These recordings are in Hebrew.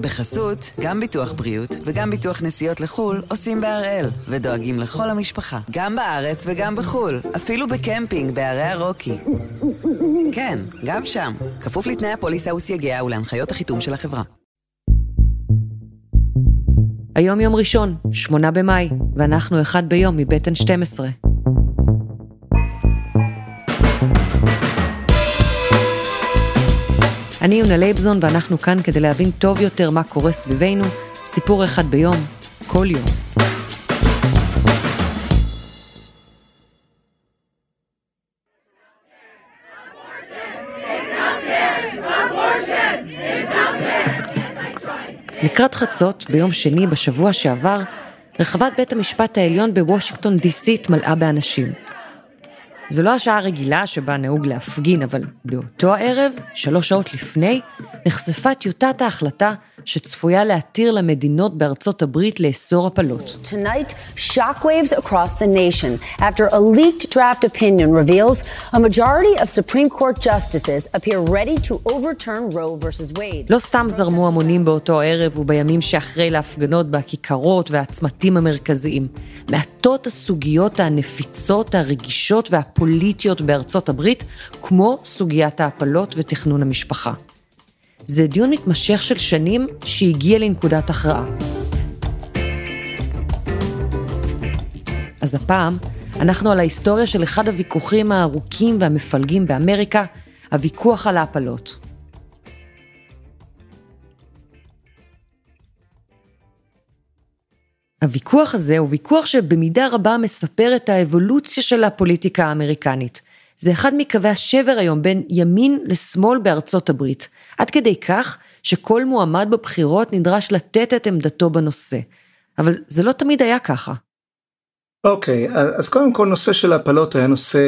בחסות, גם ביטוח בריאות וגם ביטוח נסיעות לחו"ל עושים בהראל, ודואגים לכל המשפחה, גם בארץ וגם בחו"ל, אפילו בקמפינג בערי הרוקי. כן, גם שם, כפוף לתנאי הפוליסה וסייגיה ולהנחיות החיתום של החברה. היום יום ראשון, שמונה במאי, ואנחנו אחד ביום מבית N12. אני יונה לייבזון ואנחנו כאן כדי להבין טוב יותר מה קורה סביבנו, סיפור אחד ביום, כל יום. לקראת חצות, ביום שני בשבוע שעבר, רחבת בית המשפט העליון בוושינגטון די.סי התמלאה באנשים. זו לא השעה הרגילה שבה נהוג להפגין, אבל באותו הערב, שלוש שעות לפני, נחשפה טיוטת ההחלטה שצפויה להתיר למדינות בארצות הברית לאסור הפלות. Tonight, shockwaves across the nation after a leaked draft opinion reveals a majority of Supreme Court justices appear ready to overturn Roe v. Wade. לא סתם זרמו המונים באותו הערב ובימים שאחרי להפגנות בכיכרות והצמתים המרכזיים. מעטות הסוגיות הנפיצות, הרגישות והפוליטיות בארצות הברית, כמו סוגיית ההפלות ותכנון המשפחה. זה דיון מתמשך של שנים שהגיע לנקודת הכרעה. אז הפעם, אנחנו על ההיסטוריה של אחד הוויכוחים הארוכים והמפלגים באמריקה, הוויכוח על ההפלות. הוויכוח הזה הוא ויכוח שבמידה רבה מספר את האבולוציה של הפוליטיקה האמריקנית. זה אחד מקווי השבר היום בין ימין לשמאל בארצות הברית, עד כדי כך שכל מועמד בבחירות נדרש לתת את עמדתו בנושא. אבל זה לא תמיד היה ככה. אוקיי, okay, אז קודם כל נושא של הפלות היה נושא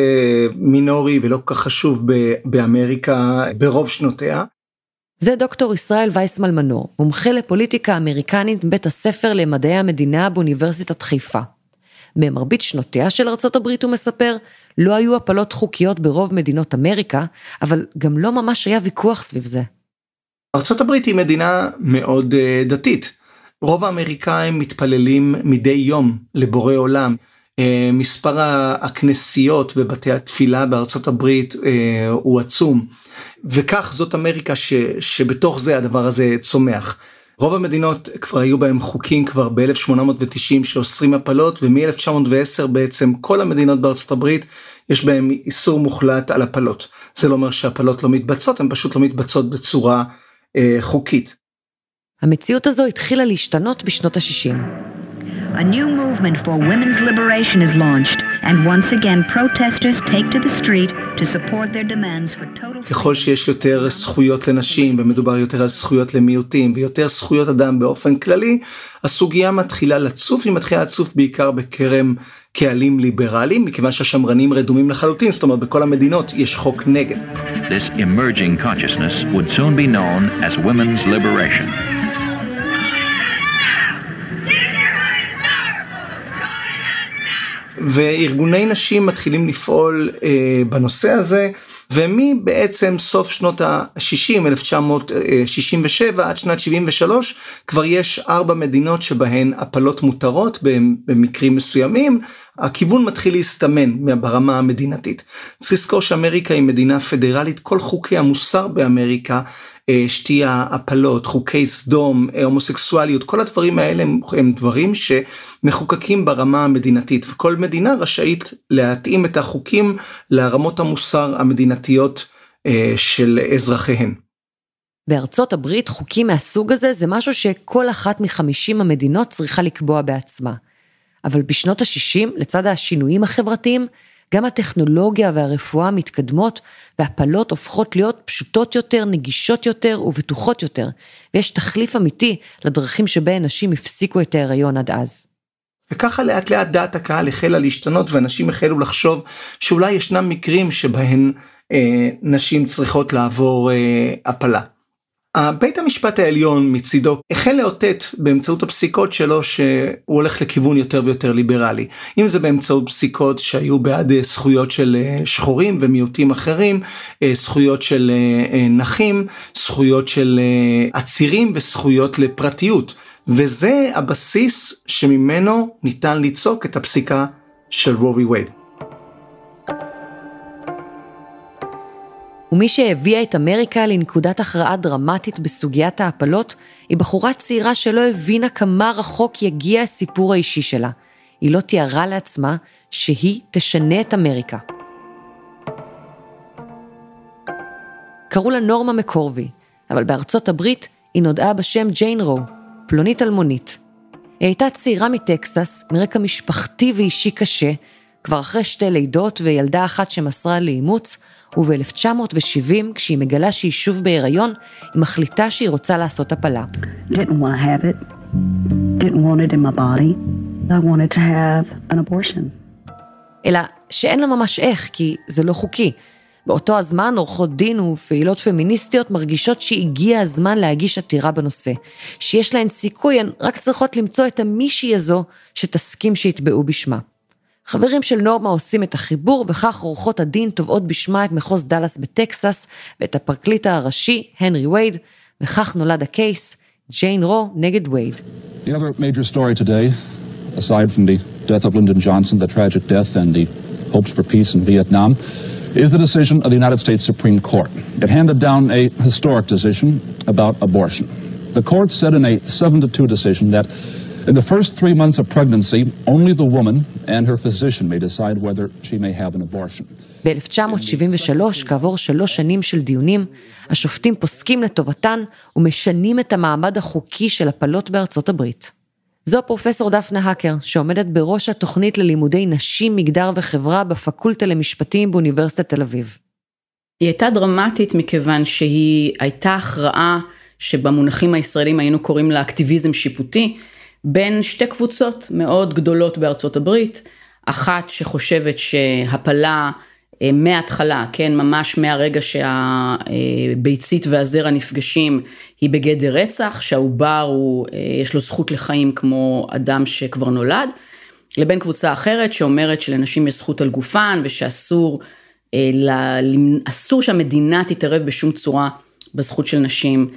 מינורי ולא כל כך חשוב באמריקה ברוב שנותיה. זה דוקטור ישראל וייסמל מנור, מומחה לפוליטיקה אמריקנית מבית הספר למדעי המדינה באוניברסיטת חיפה. במרבית שנותיה של ארצות הברית, הוא מספר, לא היו הפלות חוקיות ברוב מדינות אמריקה, אבל גם לא ממש היה ויכוח סביב זה. ארצות הברית היא מדינה מאוד uh, דתית. רוב האמריקאים מתפללים מדי יום לבורא עולם. Uh, מספר הכנסיות ובתי התפילה בארצות הברית uh, הוא עצום. וכך זאת אמריקה ש, שבתוך זה הדבר הזה צומח. רוב המדינות כבר היו בהם חוקים כבר ב-1890 שאוסרים הפלות ומ-1910 בעצם כל המדינות בארצות הברית יש בהם איסור מוחלט על הפלות. זה לא אומר שהפלות לא מתבצעות, הן פשוט לא מתבצעות בצורה אה, חוקית. המציאות הזו התחילה להשתנות בשנות ה-60. A new movement for women's liberation is launched, and once again protesters take to the street to support their demands for total... ככל שיש יותר זכויות לנשים ומדובר יותר על זכויות למיעוטים ויותר זכויות אדם באופן כללי, הסוגיה מתחילה לצוף, היא מתחילה לצוף בעיקר בכרם קהלים ליברליים, מכיוון שהשמרנים רדומים לחלוטין, זאת אומרת בכל המדינות יש חוק נגד. This emerging consciousness would soon be known as women's liberation. וארגוני נשים מתחילים לפעול אה, בנושא הזה ומבעצם סוף שנות ה-60 1967 עד שנת 73 כבר יש ארבע מדינות שבהן הפלות מותרות במקרים מסוימים הכיוון מתחיל להסתמן ברמה המדינתית. צריך לזכור שאמריקה היא מדינה פדרלית כל חוקי המוסר באמריקה אה, שתייה, הפלות, חוקי סדום, אה, הומוסקסואליות, כל הדברים האלה הם, הם דברים שמחוקקים ברמה המדינתית וכל מדינה רשאית להתאים את החוקים לרמות המוסר המדינתיות אה, של אזרחיהן. בארצות הברית חוקים מהסוג הזה זה משהו שכל אחת מחמישים המדינות צריכה לקבוע בעצמה. אבל בשנות ה-60, לצד השינויים החברתיים, גם הטכנולוגיה והרפואה מתקדמות והפלות הופכות להיות פשוטות יותר, נגישות יותר ובטוחות יותר, ויש תחליף אמיתי לדרכים שבהן נשים הפסיקו את ההיריון עד אז. וככה לאט לאט דעת הקהל החלה להשתנות ואנשים החלו לחשוב שאולי ישנם מקרים שבהם אה, נשים צריכות לעבור אה, הפלה. בית המשפט העליון מצידו החל לאותת באמצעות הפסיקות שלו שהוא הולך לכיוון יותר ויותר ליברלי אם זה באמצעות פסיקות שהיו בעד זכויות של שחורים ומיעוטים אחרים זכויות של נכים זכויות של עצירים וזכויות לפרטיות וזה הבסיס שממנו ניתן ליצוק את הפסיקה של רובי וייד. ומי שהביאה את אמריקה לנקודת הכרעה דרמטית בסוגיית ההפלות, היא בחורה צעירה שלא הבינה כמה רחוק יגיע הסיפור האישי שלה. היא לא תיארה לעצמה שהיא תשנה את אמריקה. קראו לה נורמה מקורבי, אבל בארצות הברית היא נודעה בשם ג'יין רו, פלונית אלמונית. היא הייתה צעירה מטקסס, מרקע משפחתי ואישי קשה, כבר אחרי שתי לידות וילדה אחת שמסרה לאימוץ, וב-1970, כשהיא מגלה שהיא שוב בהיריון, היא מחליטה שהיא רוצה לעשות הפלה. אלא שאין לה ממש איך, כי זה לא חוקי. באותו הזמן עורכות דין ופעילות פמיניסטיות מרגישות שהגיע הזמן להגיש עתירה בנושא, שיש להן סיכוי, הן רק צריכות למצוא את המישהי הזו שתסכים שיתבעו בשמה. חברים של נורמה עושים את החיבור, וכך עורכות הדין תובעות בשמה את מחוז דאלאס בטקסס, ואת הפרקליט הראשי, הנרי וייד, וכך נולד הקייס, ג'יין רו נגד וייד. The other major story today, aside from the death of Lyndon Johnson, the tragic death and the hopes for peace in Vietnam, is the decision of the United States Supreme Court. It handed down a historic decision about abortion. The court said in a 7 to 2 decision that In the first three months of pregnancy, only the woman and her physician may decide whether she may have an abortion. ב-1973, כעבור שלוש שנים של דיונים, השופטים פוסקים לטובתן ומשנים את המעמד החוקי של הפלות בארצות הברית. זו פרופסור דפנה האקר, שעומדת בראש התוכנית ללימודי נשים, מגדר וחברה בפקולטה למשפטים באוניברסיטת תל אביב. היא הייתה דרמטית מכיוון שהיא הייתה הכרעה שבמונחים הישראלים היינו קוראים לה אקטיביזם שיפוטי, בין שתי קבוצות מאוד גדולות בארצות הברית, אחת שחושבת שהפלה אה, מההתחלה, כן, ממש מהרגע שהביצית והזרע נפגשים, היא בגדר רצח, שהעובר הוא, אה, יש לו זכות לחיים כמו אדם שכבר נולד, לבין קבוצה אחרת שאומרת שלנשים יש זכות על גופן ושאסור אה, אסור שהמדינה תתערב בשום צורה בזכות של נשים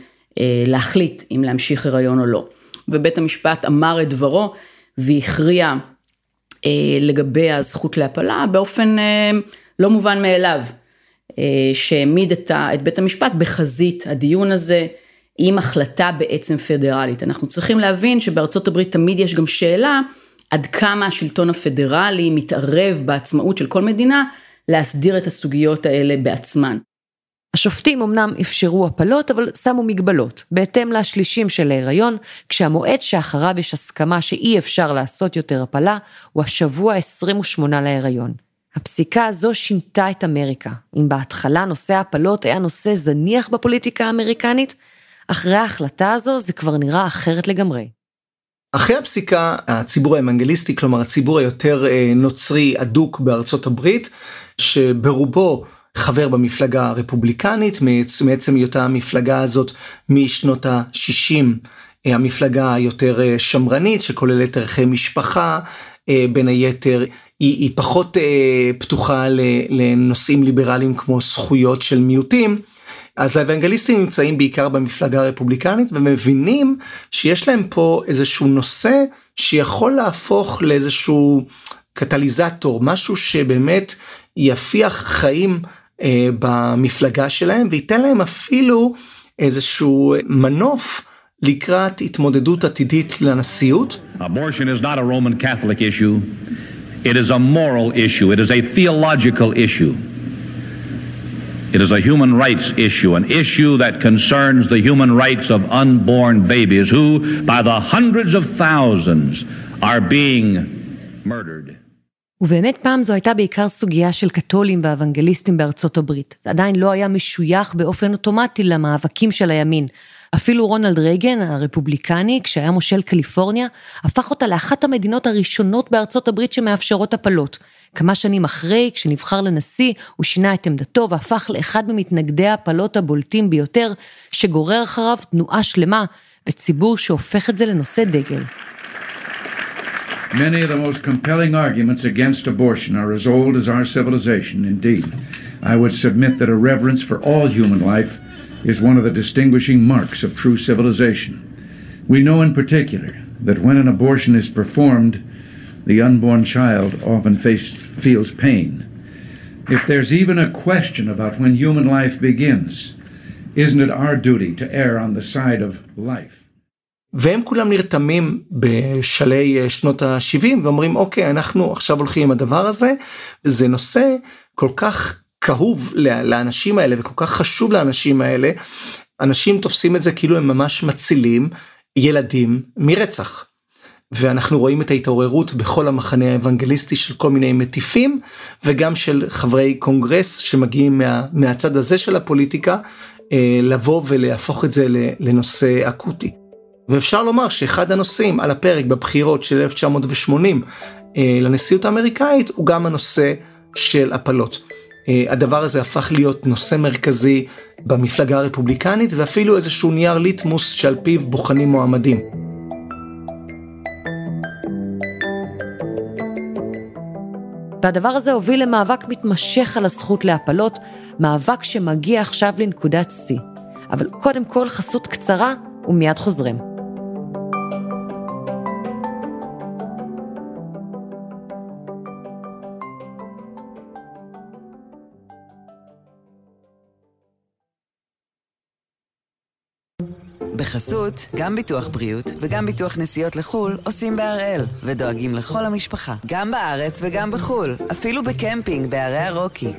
להחליט אם להמשיך הריון או לא. ובית המשפט אמר את דברו והכריע אה, לגבי הזכות להפלה באופן אה, לא מובן מאליו, אה, שהעמיד את, את בית המשפט בחזית הדיון הזה עם החלטה בעצם פדרלית. אנחנו צריכים להבין שבארצות הברית תמיד יש גם שאלה עד כמה השלטון הפדרלי מתערב בעצמאות של כל מדינה להסדיר את הסוגיות האלה בעצמן. השופטים אמנם אפשרו הפלות, אבל שמו מגבלות, בהתאם לשלישים של ההיריון, כשהמועד שאחריו יש הסכמה שאי אפשר לעשות יותר הפלה, הוא השבוע ה-28 להיריון. הפסיקה הזו שינתה את אמריקה. אם בהתחלה נושא ההפלות היה נושא זניח בפוליטיקה האמריקנית, אחרי ההחלטה הזו זה כבר נראה אחרת לגמרי. אחרי הפסיקה, הציבור האמנגליסטי, כלומר הציבור היותר אה, נוצרי אדוק בארצות הברית, שברובו חבר במפלגה הרפובליקנית מעצם היותה המפלגה הזאת משנות ה-60 אה, המפלגה היותר אה, שמרנית שכוללת ערכי משפחה אה, בין היתר היא, היא פחות פתוחה לנושאים ליברליים כמו זכויות של מיעוטים. אז האוונגליסטים נמצאים בעיקר במפלגה הרפובליקנית ומבינים שיש להם פה איזשהו נושא שיכול להפוך לאיזשהו קטליזטור משהו שבאמת יפיח חיים אה, במפלגה שלהם וייתן להם אפילו איזשהו מנוף לקראת התמודדות עתידית לנשיאות. Abortion is not a Roman Catholic issue. It is a moral issue. It is a theological issue. It is a human rights issue, an issue that concerns the human rights of unborn babies who, by the hundreds of thousands, are being murdered. ובאמת פעם זו הייתה בעיקר סוגיה של קתולים ואוונגליסטים בארצות הברית. זה עדיין לא היה משוייך באופן אוטומטי למאבקים של הימין. אפילו רונלד רייגן, הרפובליקני, כשהיה מושל קליפורניה, הפך אותה לאחת המדינות הראשונות בארצות הברית שמאפשרות הפלות. כמה שנים אחרי, כשנבחר לנשיא, הוא שינה את עמדתו והפך לאחד ממתנגדי ההפלות הבולטים ביותר, שגורר אחריו תנועה שלמה וציבור שהופך את זה לנושא דגל. Many of the most compelling arguments against abortion are as old as our civilization, indeed. I would submit that a reverence for all human life is one of the distinguishing marks of true civilization. We know in particular that when an abortion is performed, the unborn child often face, feels pain. If there's even a question about when human life begins, isn't it our duty to err on the side of life? והם כולם נרתמים בשלהי שנות ה-70 ואומרים אוקיי אנחנו עכשיו הולכים עם הדבר הזה זה נושא כל כך כאוב לאנשים האלה וכל כך חשוב לאנשים האלה אנשים תופסים את זה כאילו הם ממש מצילים ילדים מרצח. ואנחנו רואים את ההתעוררות בכל המחנה האוונגליסטי של כל מיני מטיפים וגם של חברי קונגרס שמגיעים מה, מהצד הזה של הפוליטיקה אה, לבוא ולהפוך את זה לנושא אקוטי. ואפשר לומר שאחד הנושאים על הפרק בבחירות של 1980 אה, לנשיאות האמריקאית הוא גם הנושא של הפלות. אה, הדבר הזה הפך להיות נושא מרכזי במפלגה הרפובליקנית ואפילו איזשהו נייר ליטמוס שעל פיו בוחנים מועמדים. והדבר הזה הוביל למאבק מתמשך על הזכות להפלות, מאבק שמגיע עכשיו לנקודת שיא. אבל קודם כל חסות קצרה ומיד חוזרים. בחסות, גם ביטוח בריאות וגם ביטוח נסיעות לחו"ל עושים בהראל, ודואגים לכל המשפחה, גם בארץ וגם בחו"ל, אפילו בקמפינג בערי הרוקי.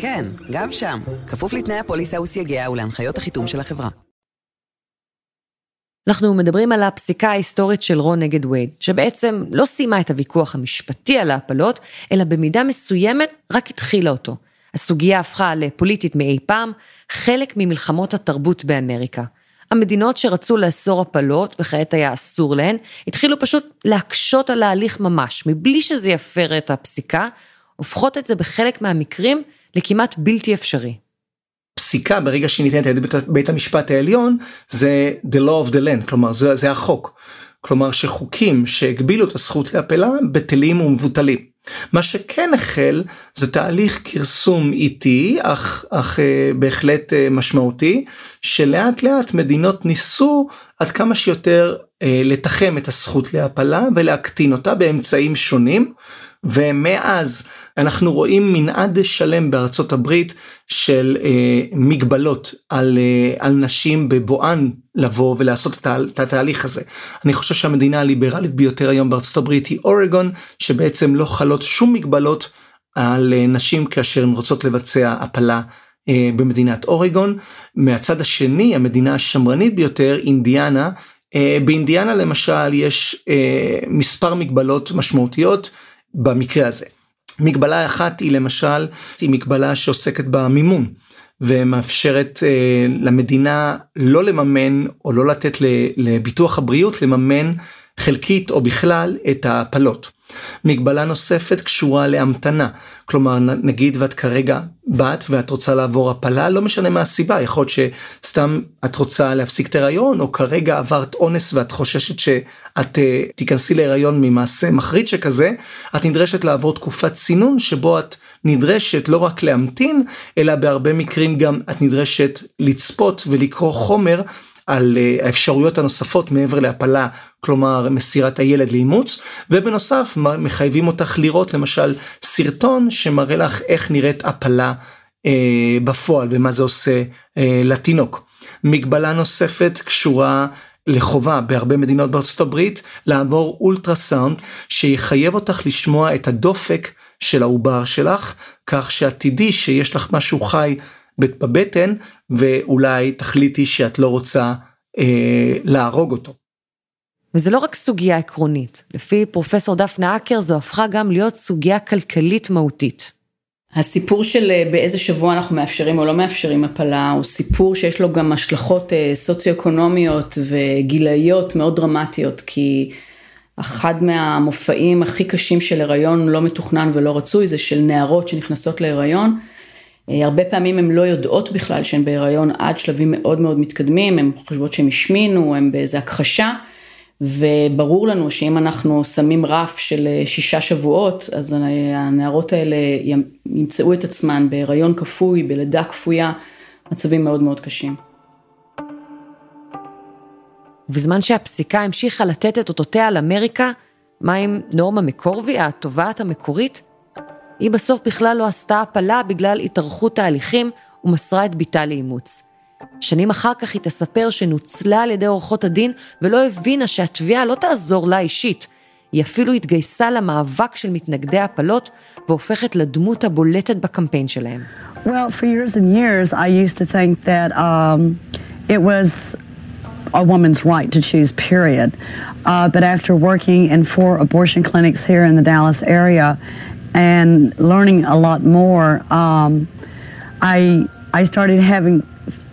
כן, גם שם, כפוף לתנאי הפוליסה וסייגיה ולהנחיות החיתום של החברה. אנחנו מדברים על הפסיקה ההיסטורית של רון נגד וייד, שבעצם לא סיימה את הוויכוח המשפטי על ההפלות, אלא במידה מסוימת רק התחילה אותו. הסוגיה הפכה לפוליטית מאי פעם, חלק ממלחמות התרבות באמריקה. המדינות שרצו לאסור הפלות, וכעת היה אסור להן, התחילו פשוט להקשות על ההליך ממש, מבלי שזה יפר את הפסיקה, הופכות את זה בחלק מהמקרים לכמעט בלתי אפשרי. פסיקה ברגע שהיא ניתנת על ידי בית, המשפט העליון זה the law of the land כלומר זה, זה החוק כלומר שחוקים שהגבילו את הזכות להפלה בטלים ומבוטלים. מה שכן החל זה תהליך כרסום איטי אך, אך אה, בהחלט אה, משמעותי שלאט לאט מדינות ניסו עד כמה שיותר לתחם את הזכות להפלה ולהקטין אותה באמצעים שונים ומאז אנחנו רואים מנעד שלם בארצות הברית של אה, מגבלות על, אה, על נשים בבואן לבוא ולעשות את, את התהליך הזה. אני חושב שהמדינה הליברלית ביותר היום בארצות הברית היא אורגון שבעצם לא חלות שום מגבלות על אה, נשים כאשר הן רוצות לבצע הפלה אה, במדינת אורגון. מהצד השני המדינה השמרנית ביותר אינדיאנה אה, באינדיאנה למשל יש אה, מספר מגבלות משמעותיות במקרה הזה. מגבלה אחת היא למשל היא מגבלה שעוסקת במימון ומאפשרת אה, למדינה לא לממן או לא לתת לביטוח הבריאות לממן חלקית או בכלל את ההפלות. מגבלה נוספת קשורה להמתנה, כלומר נגיד ואת כרגע בת ואת רוצה לעבור הפלה, לא משנה מה הסיבה, יכול להיות שסתם את רוצה להפסיק את ההריון או כרגע עברת אונס ואת חוששת שאת uh, תיכנסי להיריון ממעשה מחריד שכזה, את נדרשת לעבור תקופת צינון שבו את נדרשת לא רק להמתין, אלא בהרבה מקרים גם את נדרשת לצפות ולקרוא חומר על אה, האפשרויות הנוספות מעבר להפלה, כלומר מסירת הילד לאימוץ, ובנוסף מחייבים אותך לראות למשל סרטון שמראה לך איך נראית הפלה אה, בפועל ומה זה עושה אה, לתינוק. מגבלה נוספת קשורה לחובה בהרבה מדינות בארצות הברית לעבור אולטרסאונד שיחייב אותך לשמוע את הדופק של העובר שלך כך שעתידי שיש לך משהו חי בבטן ואולי תחליטי שאת לא רוצה אה, להרוג אותו. וזה לא רק סוגיה עקרונית, לפי פרופסור דפנה אקר זו הפכה גם להיות סוגיה כלכלית מהותית. הסיפור של אה, באיזה שבוע אנחנו מאפשרים או לא מאפשרים הפלה הוא סיפור שיש לו גם השלכות אה, סוציו-אקונומיות וגילאיות מאוד דרמטיות כי אחד מהמופעים הכי קשים של הריון לא מתוכנן ולא רצוי זה של נערות שנכנסות להיריון. אה, הרבה פעמים הן לא יודעות בכלל שהן בהיריון עד שלבים מאוד מאוד מתקדמים, הן חושבות שהן השמינו, הן באיזה הכחשה, וברור לנו שאם אנחנו שמים רף של אה, שישה שבועות, אז הנערות האלה ימצאו את עצמן בהיריון כפוי, בלידה כפויה, מצבים מאוד מאוד קשים. ובזמן שהפסיקה המשיכה לתת את אותותיה על אמריקה, מה עם נורמה מקורבי, התובעת המקורית? היא בסוף בכלל לא עשתה הפלה בגלל התארכות תהליכים ומסרה את בתה לאימוץ. שנים אחר כך היא תספר שנוצלה על ידי עורכות הדין ולא הבינה שהתביעה לא תעזור לה אישית. היא אפילו התגייסה למאבק של מתנגדי הפלות והופכת לדמות הבולטת בקמפיין שלהם. Well, for years and years I used to think that um, it was a woman's right to choose, period. Uh, but after working in four abortion clinics here in the Dallas area and learning a lot more, um, I, I started having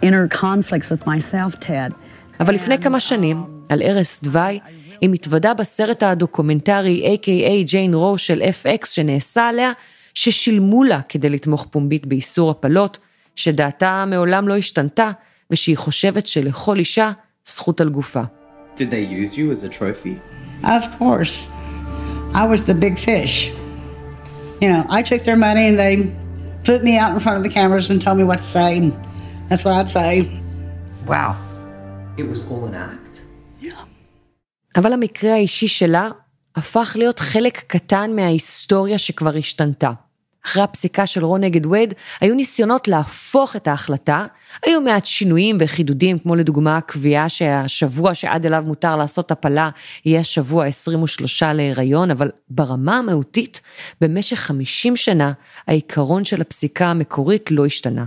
inner conflicts with myself, Ted. אבל לפני כמה שנים, על ערש דווי, היא מתוודה בסרט הדוקומנטרי A.K.A. ג'יין רו של FX שנעשה עליה, ששילמו לה כדי לתמוך פומבית באיסור הפלות, שדעתה מעולם לא השתנתה, ושהיא חושבת שלכל אישה זכות על גופה. Did they use you as a trophy? Of course. I was the big fish. You know, I took their money and they put me out in front of the cameras and told me what to say, and that's what I'd say. Wow. It was all an act. אבל המקרה האישי שלה הפך להיות חלק קטן מההיסטוריה שכבר השתנתה. אחרי הפסיקה של רון נגד וייד, היו ניסיונות להפוך את ההחלטה, היו מעט שינויים וחידודים, כמו לדוגמה הקביעה שהשבוע שעד אליו מותר לעשות הפלה יהיה שבוע 23 להיריון, אבל ברמה המהותית, במשך 50 שנה, העיקרון של הפסיקה המקורית לא השתנה.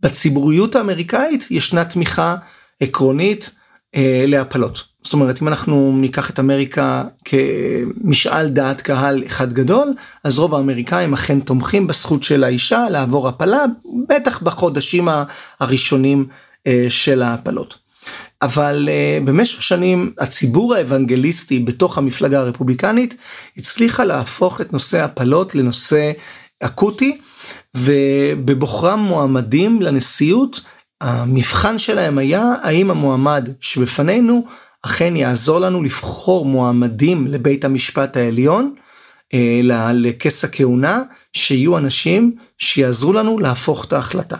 בציבוריות האמריקאית ישנה תמיכה עקרונית אה, להפלות. זאת אומרת אם אנחנו ניקח את אמריקה כמשאל דעת קהל אחד גדול אז רוב האמריקאים אכן תומכים בזכות של האישה לעבור הפלה בטח בחודשים הראשונים אה, של ההפלות. אבל uh, במשך שנים הציבור האוונגליסטי בתוך המפלגה הרפובליקנית הצליחה להפוך את נושא הפלות לנושא אקוטי ובבוחרם מועמדים לנשיאות המבחן שלהם היה האם המועמד שבפנינו אכן יעזור לנו לבחור מועמדים לבית המשפט העליון אה, לכס הכהונה שיהיו אנשים שיעזרו לנו להפוך את ההחלטה.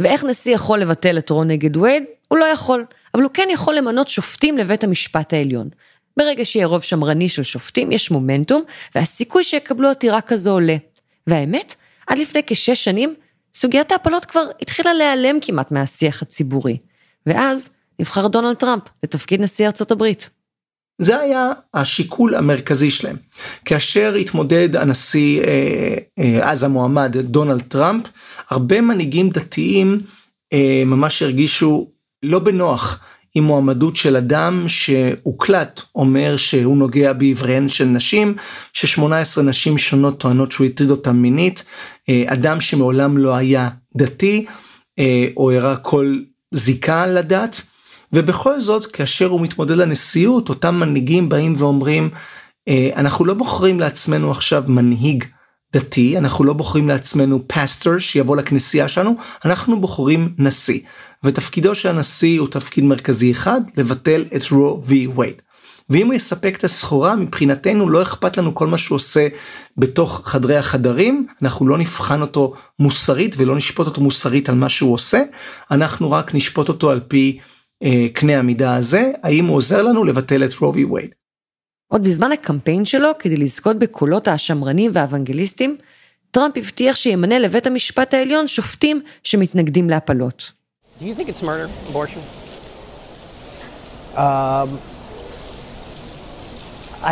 ואיך נשיא יכול לבטל את רון נגד וייד? הוא לא יכול, אבל הוא כן יכול למנות שופטים לבית המשפט העליון. ברגע שיהיה רוב שמרני של שופטים יש מומנטום, והסיכוי שיקבלו עתירה כזו עולה. והאמת, עד לפני כשש שנים, סוגיית ההפלות כבר התחילה להיעלם כמעט מהשיח הציבורי. ואז נבחר דונלד טראמפ לתפקיד נשיא ארצות הברית. זה היה השיקול המרכזי שלהם. כאשר התמודד הנשיא, אה, אה, אז המועמד דונלד טראמפ, הרבה מנהיגים דתיים אה, ממש הרגישו לא בנוח עם מועמדות של אדם שהוקלט אומר שהוא נוגע בעבריהן של נשים, ש-18 נשים שונות טוענות שהוא הטריד אותם מינית, אדם שמעולם לא היה דתי או הראה כל זיקה לדת. ובכל זאת כאשר הוא מתמודד לנשיאות אותם מנהיגים באים ואומרים אה, אנחנו לא בוחרים לעצמנו עכשיו מנהיג דתי אנחנו לא בוחרים לעצמנו פסטור שיבוא לכנסייה שלנו אנחנו בוחרים נשיא ותפקידו של הנשיא הוא תפקיד מרכזי אחד לבטל את רו וי וייד. ואם הוא יספק את הסחורה מבחינתנו לא אכפת לנו כל מה שהוא עושה בתוך חדרי החדרים אנחנו לא נבחן אותו מוסרית ולא נשפוט אותו מוסרית על מה שהוא עושה אנחנו רק נשפוט אותו על פי קנה המידה הזה, האם הוא עוזר לנו לבטל את רובי וייד. עוד בזמן הקמפיין שלו, כדי לזכות בקולות השמרנים והאוונגליסטים, טראמפ הבטיח שימנה לבית המשפט העליון שופטים שמתנגדים להפלות. Do you think it's murder, abortion? Um,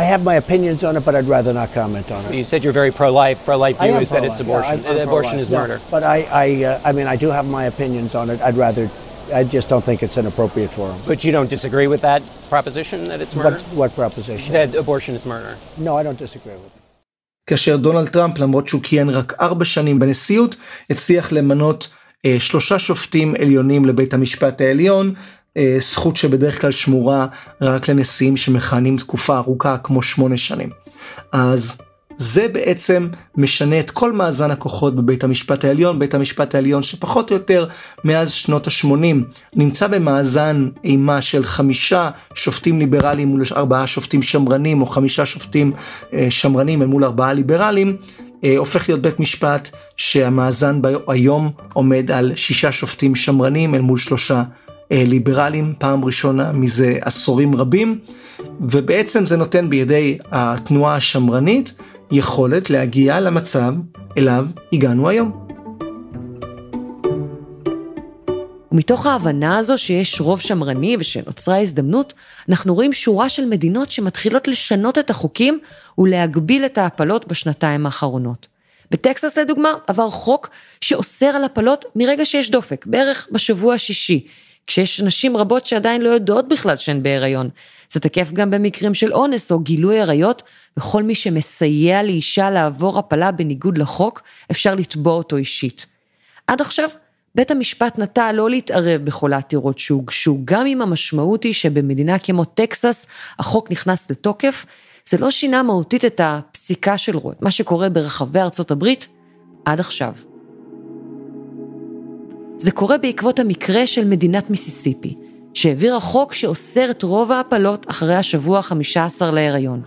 I have my opinions on it, but I'd rather not comment on it. You said you're very pro-life. Pro-life view is that it's abortion. Yeah, I'm, I'm abortion is yeah. murder. But I, I, uh, I mean, I do have my opinions on it. I'd rather I just don't think it's an appropriate forum. But you don't disagree with that proposition that it's murder? What, what proposition? That abortion is murder. No, I don't disagree with it. כאשר דונלד טראמפ למרות שהוא כיהן רק ארבע שנים בנשיאות הצליח למנות אה, שלושה שופטים עליונים לבית המשפט העליון אה, זכות שבדרך כלל שמורה רק לנשיאים שמכהנים תקופה ארוכה כמו שמונה שנים. אז זה בעצם משנה את כל מאזן הכוחות בבית המשפט העליון, בית המשפט העליון שפחות או יותר מאז שנות ה-80 נמצא במאזן אימה של חמישה שופטים ליברליים מול ארבעה שופטים שמרנים או חמישה שופטים אה, שמרנים אל מול ארבעה ליברליים, אה, הופך להיות בית משפט שהמאזן היום עומד על שישה שופטים שמרנים אל מול שלושה אה, ליברליים, פעם ראשונה מזה עשורים רבים, ובעצם זה נותן בידי התנועה השמרנית יכולת להגיע למצב אליו הגענו היום. ומתוך ההבנה הזו שיש רוב שמרני ושנוצרה הזדמנות, אנחנו רואים שורה של מדינות שמתחילות לשנות את החוקים ולהגביל את ההפלות בשנתיים האחרונות. בטקסס לדוגמה עבר חוק שאוסר על הפלות מרגע שיש דופק, בערך בשבוע השישי, כשיש נשים רבות שעדיין לא יודעות בכלל שהן בהיריון. זה תקף גם במקרים של אונס או גילוי עריות, וכל מי שמסייע לאישה לעבור הפלה בניגוד לחוק, אפשר לתבוע אותו אישית. עד עכשיו, בית המשפט נטה לא להתערב בכל העתירות שהוגשו, גם אם המשמעות היא שבמדינה כמו טקסס החוק נכנס לתוקף, זה לא שינה מהותית את הפסיקה של רו, מה שקורה ברחבי ארצות הברית עד עכשיו. זה קורה בעקבות המקרה של מדינת מיסיסיפי, שהעבירה חוק שאוסר את רוב ההפלות אחרי השבוע ה-15 להיריון.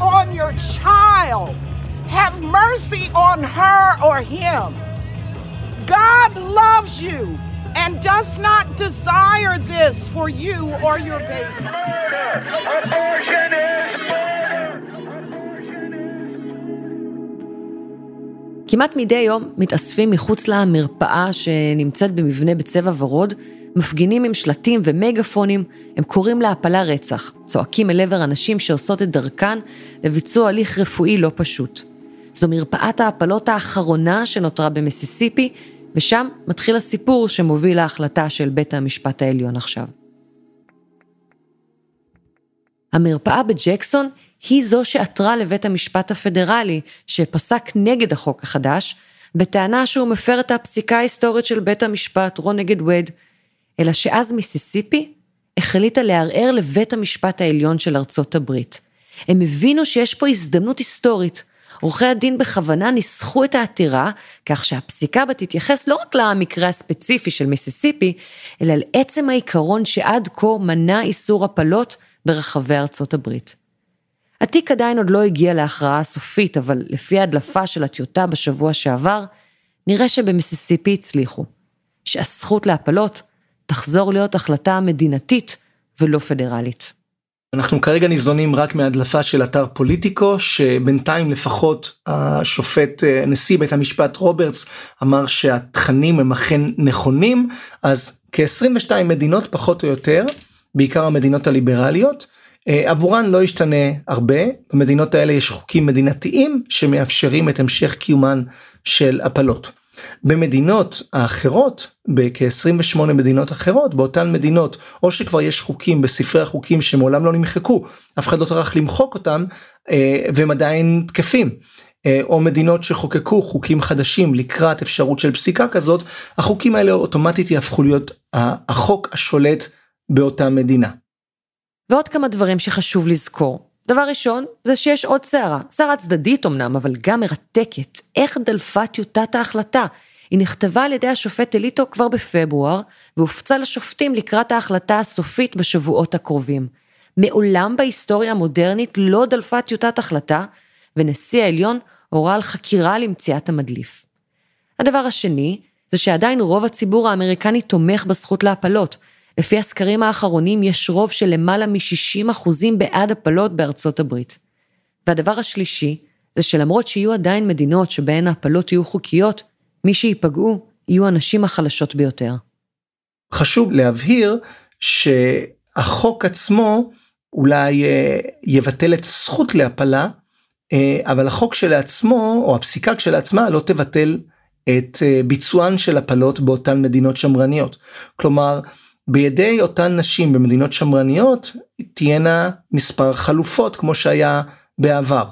On your child. Have mercy on her or him. God loves you and does not desire this for you or your baby. Abortion is כמעט מדי יום מתאספים מחוץ למרפאה שנמצאת במבנה בצבע ורוד, מפגינים עם שלטים ומגפונים, הם קוראים להפלה רצח, צועקים אל עבר הנשים שעושות את דרכן לביצוע הליך רפואי לא פשוט. זו מרפאת ההפלות האחרונה שנותרה במיסיסיפי, ושם מתחיל הסיפור שמוביל להחלטה של בית המשפט העליון עכשיו. המרפאה בג'קסון היא זו שעתרה לבית המשפט הפדרלי, שפסק נגד החוק החדש, בטענה שהוא מפר את הפסיקה ההיסטורית של בית המשפט, רו נגד ווד, אלא שאז מיסיסיפי החליטה לערער לבית המשפט העליון של ארצות הברית. הם הבינו שיש פה הזדמנות היסטורית. עורכי הדין בכוונה ניסחו את העתירה, כך שהפסיקה בה תתייחס לא רק למקרה הספציפי של מיסיסיפי, אלא לעצם העיקרון שעד כה מנע איסור הפלות ברחבי ארצות הברית. התיק עדיין עוד לא הגיע להכרעה הסופית, אבל לפי ההדלפה של הטיוטה בשבוע שעבר, נראה שבמיסיסיפי הצליחו. שהזכות להפלות תחזור להיות החלטה מדינתית ולא פדרלית. אנחנו כרגע ניזונים רק מהדלפה של אתר פוליטיקו שבינתיים לפחות השופט אה, נשיא בית המשפט רוברטס אמר שהתכנים הם אכן נכונים אז כ-22 מדינות פחות או יותר בעיקר המדינות הליברליות אה, עבורן לא ישתנה הרבה במדינות האלה יש חוקים מדינתיים שמאפשרים את המשך קיומן של הפלות. במדינות האחרות, בכ-28 מדינות אחרות, באותן מדינות, או שכבר יש חוקים בספרי החוקים שמעולם לא נמחקו, אף אחד לא טרח למחוק אותם, אה, והם עדיין תקפים. אה, או מדינות שחוקקו חוקים חדשים לקראת אפשרות של פסיקה כזאת, החוקים האלה אוטומטית יהפכו להיות החוק השולט באותה מדינה. ועוד כמה דברים שחשוב לזכור. דבר ראשון, זה שיש עוד סערה, סערה צדדית אמנם, אבל גם מרתקת. איך דלפה טיוטת ההחלטה? היא נכתבה על ידי השופט אליטו כבר בפברואר, והופצה לשופטים לקראת ההחלטה הסופית בשבועות הקרובים. מעולם בהיסטוריה המודרנית לא דלפה טיוטת החלטה, ונשיא העליון הורה על חקירה למציאת המדליף. הדבר השני, זה שעדיין רוב הציבור האמריקני תומך בזכות להפלות, לפי הסקרים האחרונים יש רוב של למעלה מ-60% בעד הפלות בארצות הברית. והדבר השלישי, זה שלמרות שיהיו עדיין מדינות שבהן ההפלות יהיו חוקיות, מי שייפגעו יהיו הנשים החלשות ביותר. חשוב להבהיר שהחוק עצמו אולי אה, יבטל את הזכות להפלה, אה, אבל החוק שלעצמו, או הפסיקה כשלעצמה, לא תבטל את אה, ביצוען של הפלות באותן מדינות שמרניות. כלומר, בידי אותן נשים במדינות שמרניות תהיינה מספר חלופות כמו שהיה בעבר.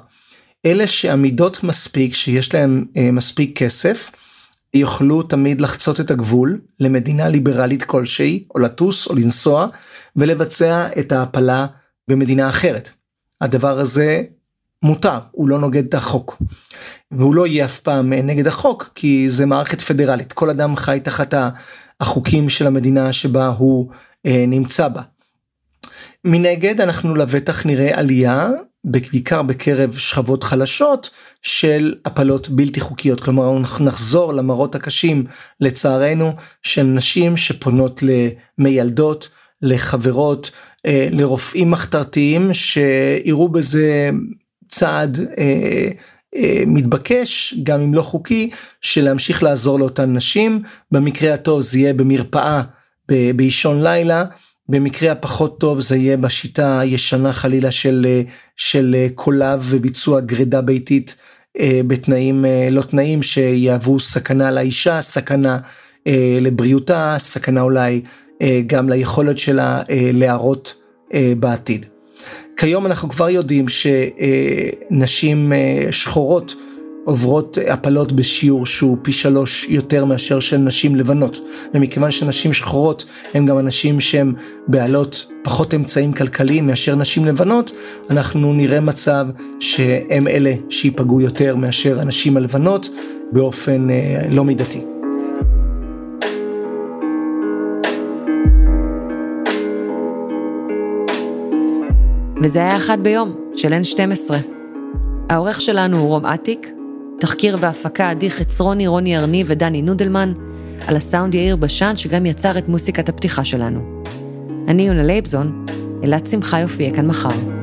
אלה שעמידות מספיק שיש להם אה, מספיק כסף יוכלו תמיד לחצות את הגבול למדינה ליברלית כלשהי, או לטוס או לנסוע, ולבצע את ההפלה במדינה אחרת. הדבר הזה מותר, הוא לא נוגד את החוק. והוא לא יהיה אף פעם נגד החוק, כי זה מערכת פדרלית, כל אדם חי תחת החוקים של המדינה שבה הוא אה, נמצא בה. מנגד אנחנו לבטח נראה עלייה בעיקר בקרב שכבות חלשות של הפלות בלתי חוקיות כלומר אנחנו נחזור למראות הקשים לצערנו של נשים שפונות למיילדות לחברות אה, לרופאים מחתרתיים שיראו בזה צעד אה, מתבקש גם אם לא חוקי של להמשיך לעזור לאותן נשים במקרה הטוב זה יהיה במרפאה באישון לילה במקרה הפחות טוב זה יהיה בשיטה הישנה חלילה של של קולב וביצוע גרידה ביתית אה, בתנאים אה, לא תנאים שיהוו סכנה לאישה סכנה אה, לבריאותה סכנה אולי גם ליכולת שלה להרות בעתיד. כיום אנחנו כבר יודעים שנשים שחורות עוברות הפלות בשיעור שהוא פי שלוש יותר מאשר של נשים לבנות ומכיוון שנשים שחורות הם גם אנשים שהם בעלות פחות אמצעים כלכליים מאשר נשים לבנות אנחנו נראה מצב שהם אלה שיפגעו יותר מאשר הנשים הלבנות באופן אה, לא מידתי. וזה היה אחד ביום של N12. העורך שלנו הוא רום אטיק, תחקיר והפקה עדי חצרוני, רוני ארני ודני נודלמן, על הסאונד יאיר בשן שגם יצר את מוסיקת הפתיחה שלנו. אני יונה לייבזון, אלעד שמחה יופיע כאן מחר.